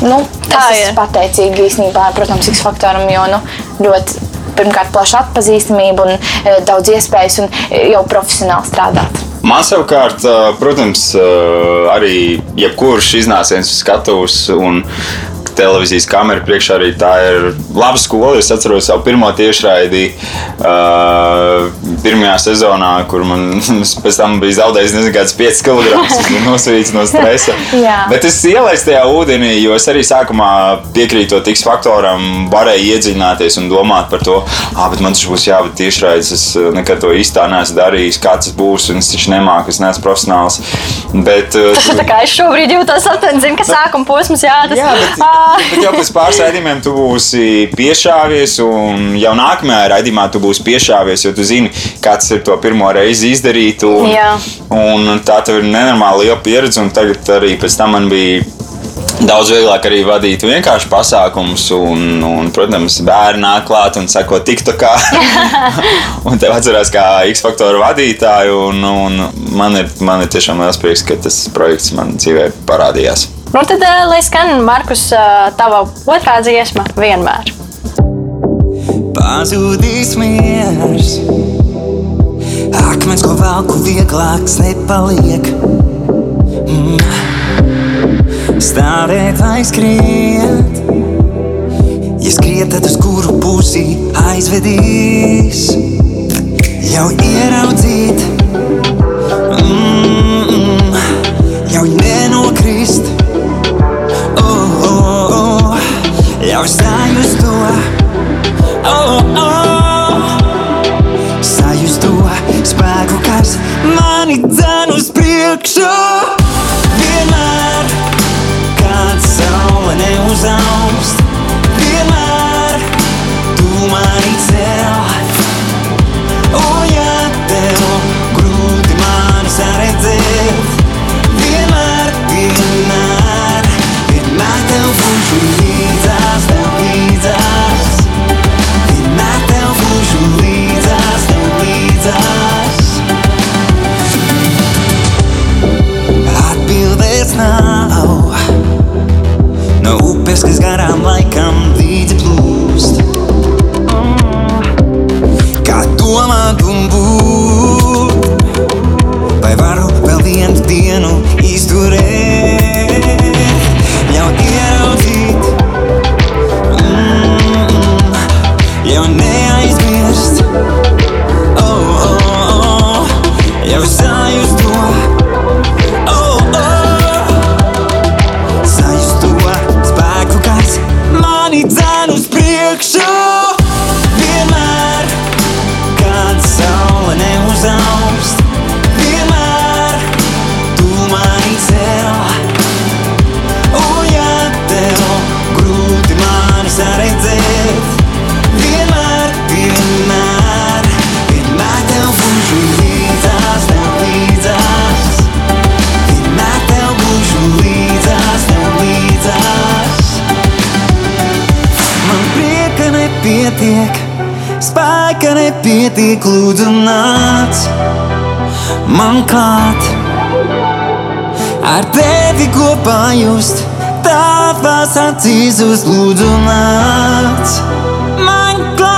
nu, Tā es ir. esmu pateicīga īstenībā, protams, X faktoram, jo nu, ļoti pirmkārt plaša atpazīstamība un e, daudz iespējas un e, jau profesionāli strādāt. Man savukārt, ā, protams, ā, arī jebkurš iznāciens uz skatuves un televīzijas kamera priekšā arī tā ir laba skola. Es atceros savu pirmo tiešraidi uh, pirmajā sezonā, kur man pēc tam bija zaudējis nezinu, kāds 5 kg. Tas nosvīts no stresa. Bet es ielaidu tajā ūdenī, jo es arī sākumā piekrītot X faktoram, varēju iedziļināties un domāt par to, ah, bet man taču būs jābūt tiešraides. Es nekad to īstā neesmu darījis, kā tas būs, un es taču nemāku, es neesmu profesionāls. Bet, uh, Tas ir tā kā es šobrīd jūtos aptuveni, zinu, ka sākuma posms, jā, tas Jā, bet, bet jau pēc pāris raidījumiem tu būsi piešāvies, un jau nākamajā raidījumā tu būsi piešāvies, jo tu zini, kāds ir to pirmo reizi izdarīt. Un, Jā. un tā tev ir nenormāli liela pieredze, un tagad arī pēc tam man bija. Daudz vieglāk arī vadīt vienkārši pasākumus, un, un protams, bērni nāk klāt un sako, tik tā kā. un te atcerās, kā X faktoru vadītāju, un, un man, ir, man ir tiešām liels prieks, ka tas projekts man dzīvē parādījās. Nu, tad, ā, lai skan Markus, ā, tava otrā dziesma vienmēr. Pazudīs miers. Akmens, ko velku vieglāks, nepaliek. Mm. Stāvēt vai skriet. Ja skriet, tad uz kuru pusi aizvedīs? Jau ieraudzīt, no upes, kas nepietiek, lūdzu, nāc man klāt. Ar tevi kopā just tavās acīs uz lūdzu, nāc man klāt.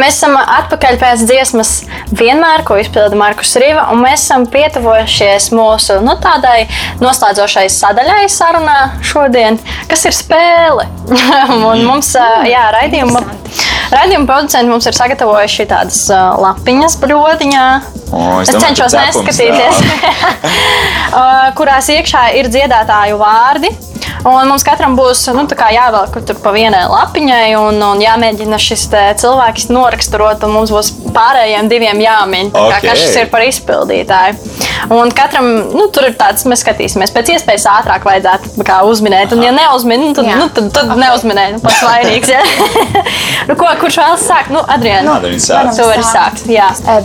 Mēs esam atpakaļ pēc dziesmas vienmēr, ko izpilda Markus Rīva, un mēs esam pietuvojušies mūsu nu, tādai noslēdzošai sadaļai sarunā šodien, kas ir spēle. un mums, jā, raidījuma, raidījuma producenti mums ir sagatavojuši tādas lapiņas brodiņā. O, es es domāju, cenšos neskatīties, kurās iekšā ir dziedātāju vārdi. Un mums katram būs nu, tā kā jāvelk tur pa vienai lapiņai, un, un jāmēģina šis cilvēks noraksturot, un mums būs pārējiem diviem jāmin, okay. Ok. kas ir par izpildītāju. Un katram nu, tur ir tāds, mēs skatīsimies, pēc iespējas ātrāk vajadzētu kā, uzminēt. Un, ja neuzmin, nu, tad, Jā. nu, tad, tad okay. neuzminē, nu, pats vainīgs. Ja? nu, ko, kurš vēlas sākt? Nu, Adriana, sāk. tu vari sākt. Jā. Eh,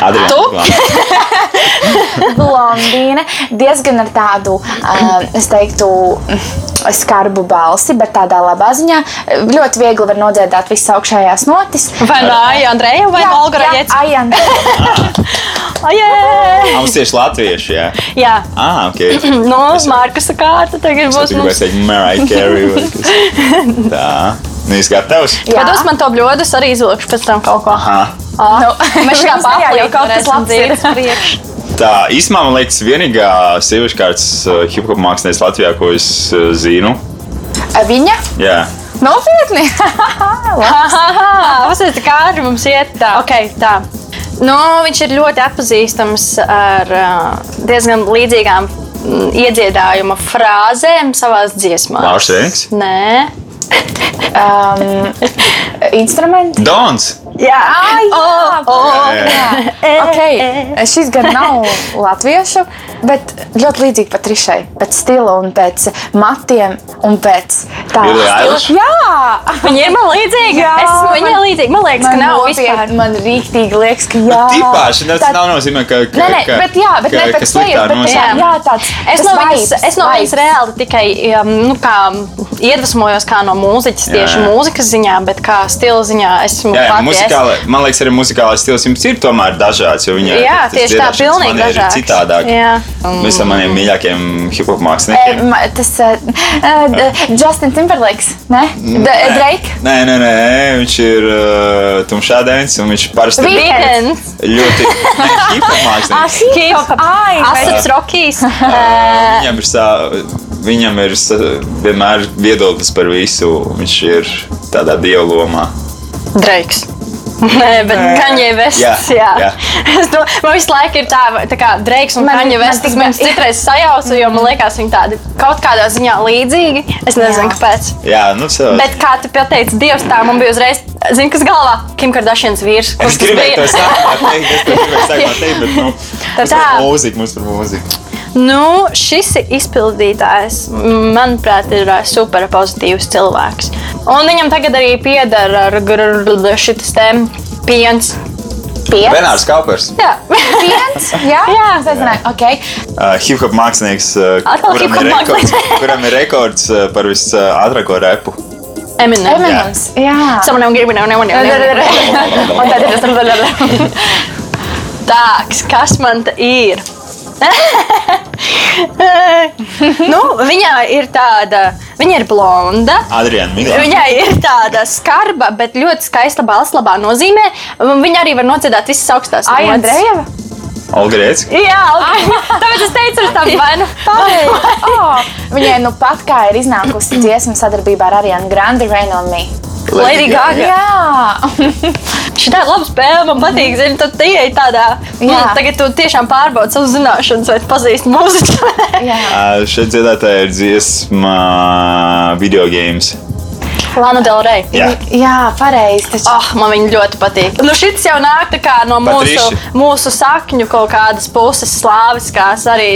Blondīne. Adrian, Tu? Blondīne. Diezgan ar tādu, uh, es teiktu, skarbu balsi, bet tādā labā ziņā. Ļoti viegli var nodziedāt visas augšējās notis. Vai Nāja Andreja vai Olga Raģets? Ajana. Ajē! Mums tieši latvieši, jā. Jā. Ah, ok. Es- Markusa kārta tagad Es būs mums. teikt Mariah Carey. Tā. Nu, jūs gatavs? Pados man to bļodu, es arī izvilkšu pēc tam kaut ko. Aha. Ah, Nu, Mēs tajā paplīti jau kaut kas labs ir. priekšu. Tā īstenībā man liekas, vienīgā sieviešu kārtas uh, hip hop mākslinieca Latvijā, ko es uh, zinu. Viņa? Jā, Nopietni! Pastāstiet, kā ātri mums iet. Tā, okay, tā. Nu, viņš ir ļoti atpazīstams ar uh, diezgan līdzīgām mm, iedziedājuma frāzēm savā dziesmā. Lauris Rēnks. Nē, Um, instrumenti? Dons. Jā, Ai, jā, oh, jā. Okay. Šis gan nav latviešu, bet ļoti līdzīgi pat trišai. Pēc stila un pēc matiem un pēc tā. Jā! Viņa ir man līdzīga. Jā, es esmu viņai līdzīga. Man liekas, ka Man nav nopietni, vispār. Man rīktīgi liekas, ka jā. Tipāši, tas Tā- nav nozīmē, ka. ka Nē, nē, ka, bet jā, bet ka, ne ka pēc nozīmē. jā, jā, tāds. Es no, viņas, vibes, es no viņas vibes. reāli tikai um, nu, kā, iedvesmojos kā no mūziķis, tieši jā. mūzikas ziņā, bet kā stila ziņā esmu Jā, jā, muzikāla, man liekas, arī muzikālais stils jums ir tomēr dažāds. jo Viņa, Jā, tieši tā, pilnīgi dažāds. citādāk. Jā. Viens no maniem mīļākajiem hip hop Eh, māksliniekiem. ma- Tas uh, Justin Timberlakes, ne? D- Drake. Nē, nē, nē, viņš ir uh, tumšādēns un viņš parasti ir Weekends, ļoti ne, hip hop mākslinieks. Hip-hop, Ai, Asats Rokijs. Viņam ir, sā, viņam ir sā, vienmēr viedoklis par visu. Viņš ir tādā dievlomā. Dreiks. Nē, bet Kaņē Vests. Jā, Jā, jā. Es to, man visu laiku ir tā, tā kā Dreiks un Vests. tik- Tas man citreiz sajauca, jo man liekas, viņi tādi kaut kādā ziņā līdzīgi. Es nezinu, Jā. kāpēc. Jā, nu, savā. Bet kā tu pateici, Dievs, tā man bija uzreiz, zini, kas galvā? Kim Kardashians vīrs. Es Kurš tas gribēju to teikt, es to gribēju sākumā teikt, bet nu, mums Tā. par mūziku, mums par mūziku. Nu, šis ir izpildītājs. Manuprāt, ir super pozitīvs cilvēks. Un viņam tagad arī pieder ar šis piens. Renārs Kaupers, Jā, Piens? Jā, jā. es nezināju. Okay. uh, hip hop mākslinieks, uh, kuram, hip-hop ir rekords, kuram ir rekords uh, par visātrāko repu. Eminem. Eminems. Jā. Someone give me no, no. Un tad ir tas. Kas man te ir? nu, viņā ir tāda, viņa ir blonda. Adriana. Viņai ir tāda skarba, bet ļoti skaista balss, labā nozīmē. Viņa arī var nodziedāt visas augstās. Olga Rēcka. Jā, okay. tāpēc es teicu, ar tādu vainu. Oh, viņai nu pat kā ir iznākusi dziesma sadarbībā ar Arianu Grandi, Rain on Me. Lady Gaga. Jā, Šī tā ir laba spēle, man patīk. Zini, tad tie ir tādā. Jā. Mm, tagad tu tiešām pārbaudi savas zināšanas, vai pazīsti mūziku. jā. Uh, šeit dziedātāja ir dziesma video games. Lana Del Rey. Jā. jā pareizi. Taču... Oh, man viņa ļoti patīk. Nu, šis jau nāk no mūsu, Patriši. mūsu sakņu kaut kādas puses, slāviskās arī.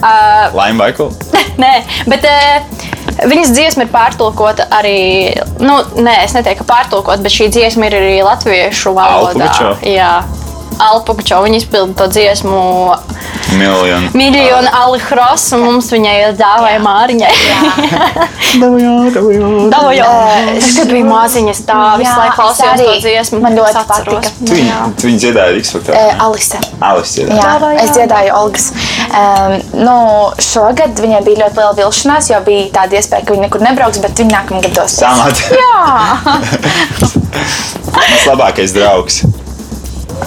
Uh, Laima Baikula. nē, bet uh, viņas dziesma ir pārtulkota arī. Nu, nē, es neteiktu, ka pārtulkota, bet šī dziesma ir arī latviešu valodā. Alpugačo? Jā, Alpugačo. Viņa izpilda to dziesmu Miljonu. Miljonu Alihros, un mums viņai ir dāvāja Māriņai. Dāvāja. Es kad biju maziņa, tā visu Jā, laiku klausījos to dziesmu. Man ļoti patika. Tu viņu, tu viņu dziedāji X Factor. Eh, Alise. Alice dziedāja. Jā, es dziedāju Olgas. Um, nu, šogad viņai bija ļoti liela vilšanās, jo bija tāda iespēja, ka viņa nekur nebrauks, bet viņa nākamgad dos. Samat. Jā, Mans labākais draugs.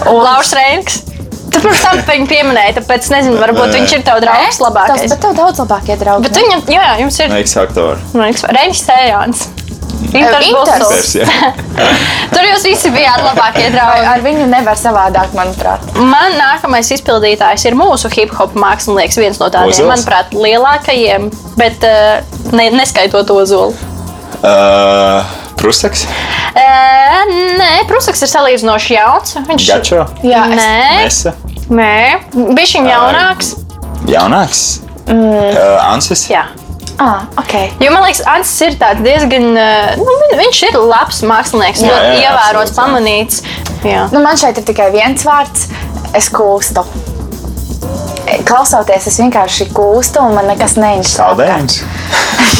Lauris Reinks. Tu pirms tam viņu pieminēji, tāpēc es nezinu, varbūt viņš ir tavs draugs tas, labākais. bet tev daudz labākie draugi. Bet viņam, jā, jums ir No X Factor. Reinis Sējāns. Inters. Tur jūs visi bijāt labākie draugi. ar viņu nevar savādāk, manuprāt. Man nākamais izpildītājs ir mūsu hip hop mākslinieks, viens no tādiem, Ozols? manuprāt, lielākajiem, bet uh, ne, neskaitot ozolu. Uh, Prusaks. E, nē, Prusaks ir salīdzinoši jauns. Viņš Gačo. Jā, es- Nē, Nesa. nē, bija viņa jaunāks. Jaunāks. Mm. Uh, Ansis. Jā. Ah, ok. Jo man liekas, Ansis ir tāds diezgan. Nu, viņ- viņš ir labs mākslinieks, Jā, ļoti ievērots, pamanīts. Jā. Nu, man šeit ir tikai viens vārds. Es kūstu. Klausoties, es vienkārši kūstu, un man nekas neinteresē. Saldējums.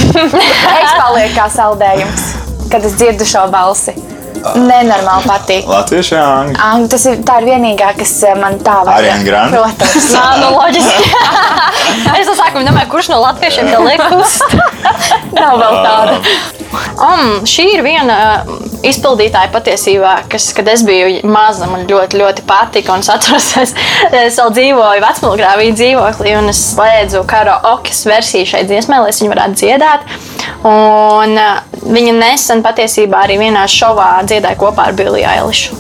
Es palieku kā saldējums, kad es dzirdu šo balsi. Nenormāli patīk. Latviešu angļu? Ang, tas ir, tā ir vienīgā, kas eh, man tā var Ariana Grande? Protams. Nā, nu, loģiski. es no sākuma domāju, kurš no latviešiem te liekas. Nav vēl tāda. Um, šī ir viena uh, izpildītāja patiesībā, kas, kad es biju maza, man ļoti, ļoti patika. Un es atceros, es, es vēl dzīvoju vecmālgrāvī dzīvoklī, un es slēdzu karaoke versiju šai dziesmai, lai es viņu varētu dziedāt. Un uh, viņa nesen patiesībā arī vienā šovā dziedāja kopā ar Billie Eilish.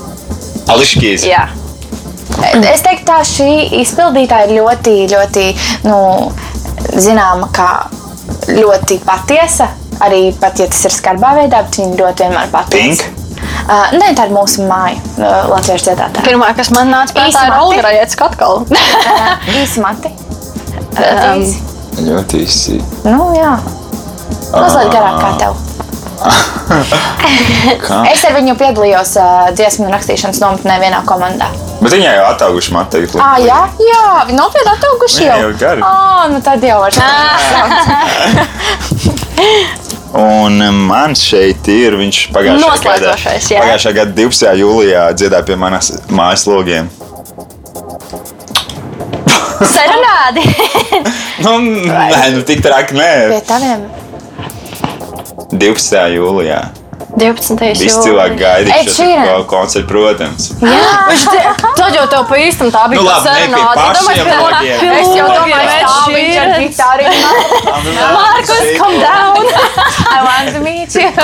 Ališkīs. Jā. Es teiktu, tā šī izpildītāja ir ļoti, ļoti nu, zināma kā ļoti patiesa. Arī pat, ja tas ir skarbā veidā, bet viņa ļoti vienmēr. Pink? Uh, nē, tā ir mūsu māja, uh, Latvijas dziedātāja. Pirmā, kas man nāca prātā, ir Olga mati. Rajecka atkal. Uh, īsi mati. Um. Ļoti īsi. Nu, jā. Mazliet garāk kā tev. Es ar viņu piedalījos uh, dziesmu rakstīšanas nometnē vienā komandā. Bet viņai jau atauguši tagad Ah, jā, jā, viņi nopietni atauguši Jā, jau. jau gari. Ah, nu tad jau var Un man šeit ir viņš pagājušā gada, Noslēdzošais, jā. pagājušā gada 12. jūlijā dziedāja pie manas mājas logiem. Serenādi. Nu, nē, nu tik traki nē. Pie taviem. 12. jūlijā. 12. Visi cilvēki gaida Ed šo koncertu, protams. Viņš te- Tad jau tev pa īstam tā bija Nu, labi, ne pašiem logiem. Es jau domāju, ka tā viņš ar gitāru. Markus, come down! I want to meet you.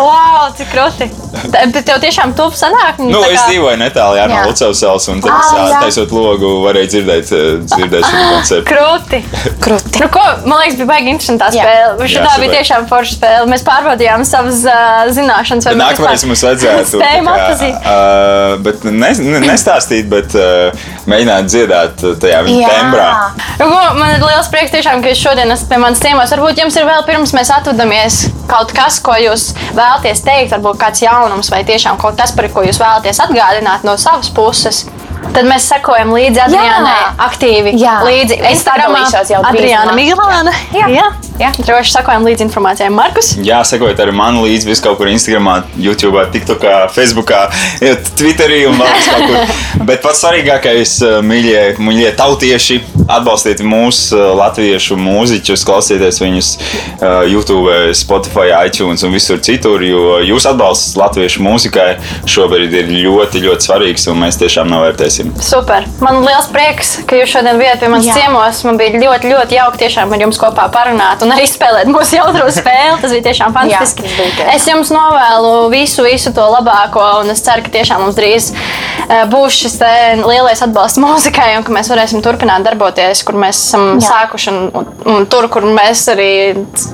Wow, cik krūti. Bet tev tiešām tuvu sanāk. Nu, tā es kā- dzīvoju netālu jā, no Jā. Lucavas salas, un tad, Ah, ah, jā. taisot logu, varēja dzirdēt, eh, dzirdēt šo koncertu. Krūti. Krūti. Nu, ko, man liekas, bija baigi interesanta Jā. spēle. Jā, Tā bija tiešām forša spēle. Mēs pārbaudījām savas zināšanas. vai Nākamreiz mums vajadzētu spējam atpazīt. Uh, bet ne, ne, nestāstīt, bet uh, mēģināt dziedāt tajā viņa Jā. tembrā. Man ir liels prieks, tiešām, ka jūs šodien esat pie manas ciemos. Varbūt jums ir vēl pirms mēs atvadāmies kaut kas, ko jūs vēlaties teikt, varbūt kāds jaunums vai tiešām kaut kas, par ko jūs vēlaties atgādināt no savas puses. Tad mēs sekojam līdzi Adrianai, aktīvi Jā. līdzi Instagramā. Adriana. Miglāna. Jā. Jā. Jā. Droši sekojam līdzi informācijai. Markus? Jā, sekojiet arī man līdzi vis kaut kur Instagram, YouTube, TikTok, Facebook, Twitterī un vēl kaut kur. Bet pats svarīgākais, uh, mīļie, mīļie tautieši, atbalstiet mūsu uh, latviešu mūziķus, klausieties viņus uh, YouTube, Spotify, iTunes un visur citur, jo jūsu atbalsts latviešu mūzikai šobrīd ir ļoti, ļoti svarīgs un mēs tiešām novērtēsim. Super. Man liels prieks, ka jūs šodien bijat pie manas ciemos. Man bija ļoti, ļoti jauki tiešām ar jums kopā parunāt un arī spēlēt mūsu jautro spēli. Tas bija tiešām fantastiski. tas bija es jums novēlu visu, visu to labāko, un es ceru, ka tiešām mums drīz eh, būs šis lielais atbalsts mūzikai, un ka mēs varēsim turpināt darboties, kur mēs esam Jā. sākuši, un, un, un tur, kur mēs arī,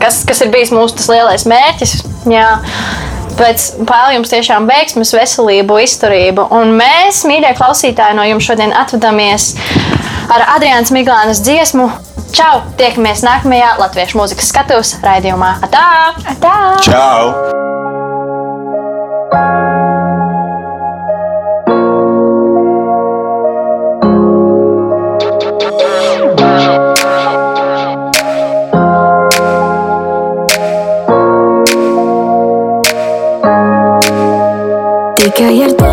kas, kas ir bijis mūsu tas lielais mērķis. Jā. Pēc pāri jums tiešām veiksmes, veselību, izturību. Un mēs, mīļie klausītāji, no jums šodien atvadāmies ar Adriānas Miglānas dziesmu. Čau! Tiekamies nākamajā Latviešu mūzikas skatuves raidījumā. Atā! Tā. Čau! Tikai ar tevi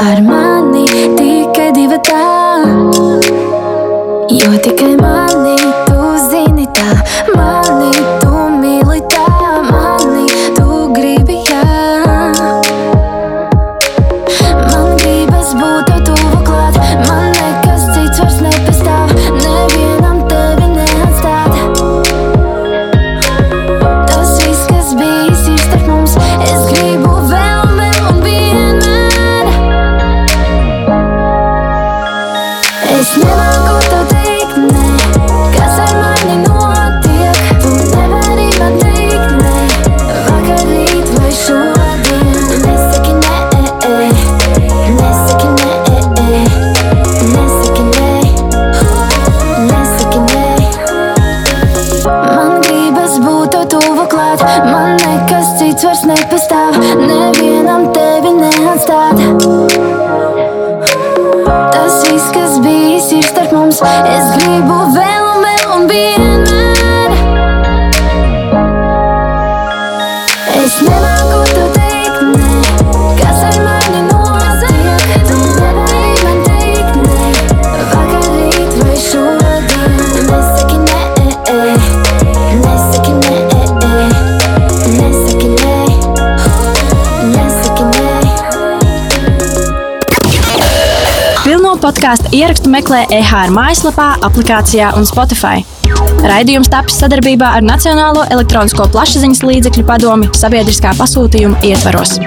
redzi Ierakstu meklē EHR mājaslapā, aplikācijā un Spotify. Raidījums tapis sadarbībā ar Nacionālo elektronisko plašsaziņas līdzekļu padomi sabiedriskā pasūtījuma ietvaros.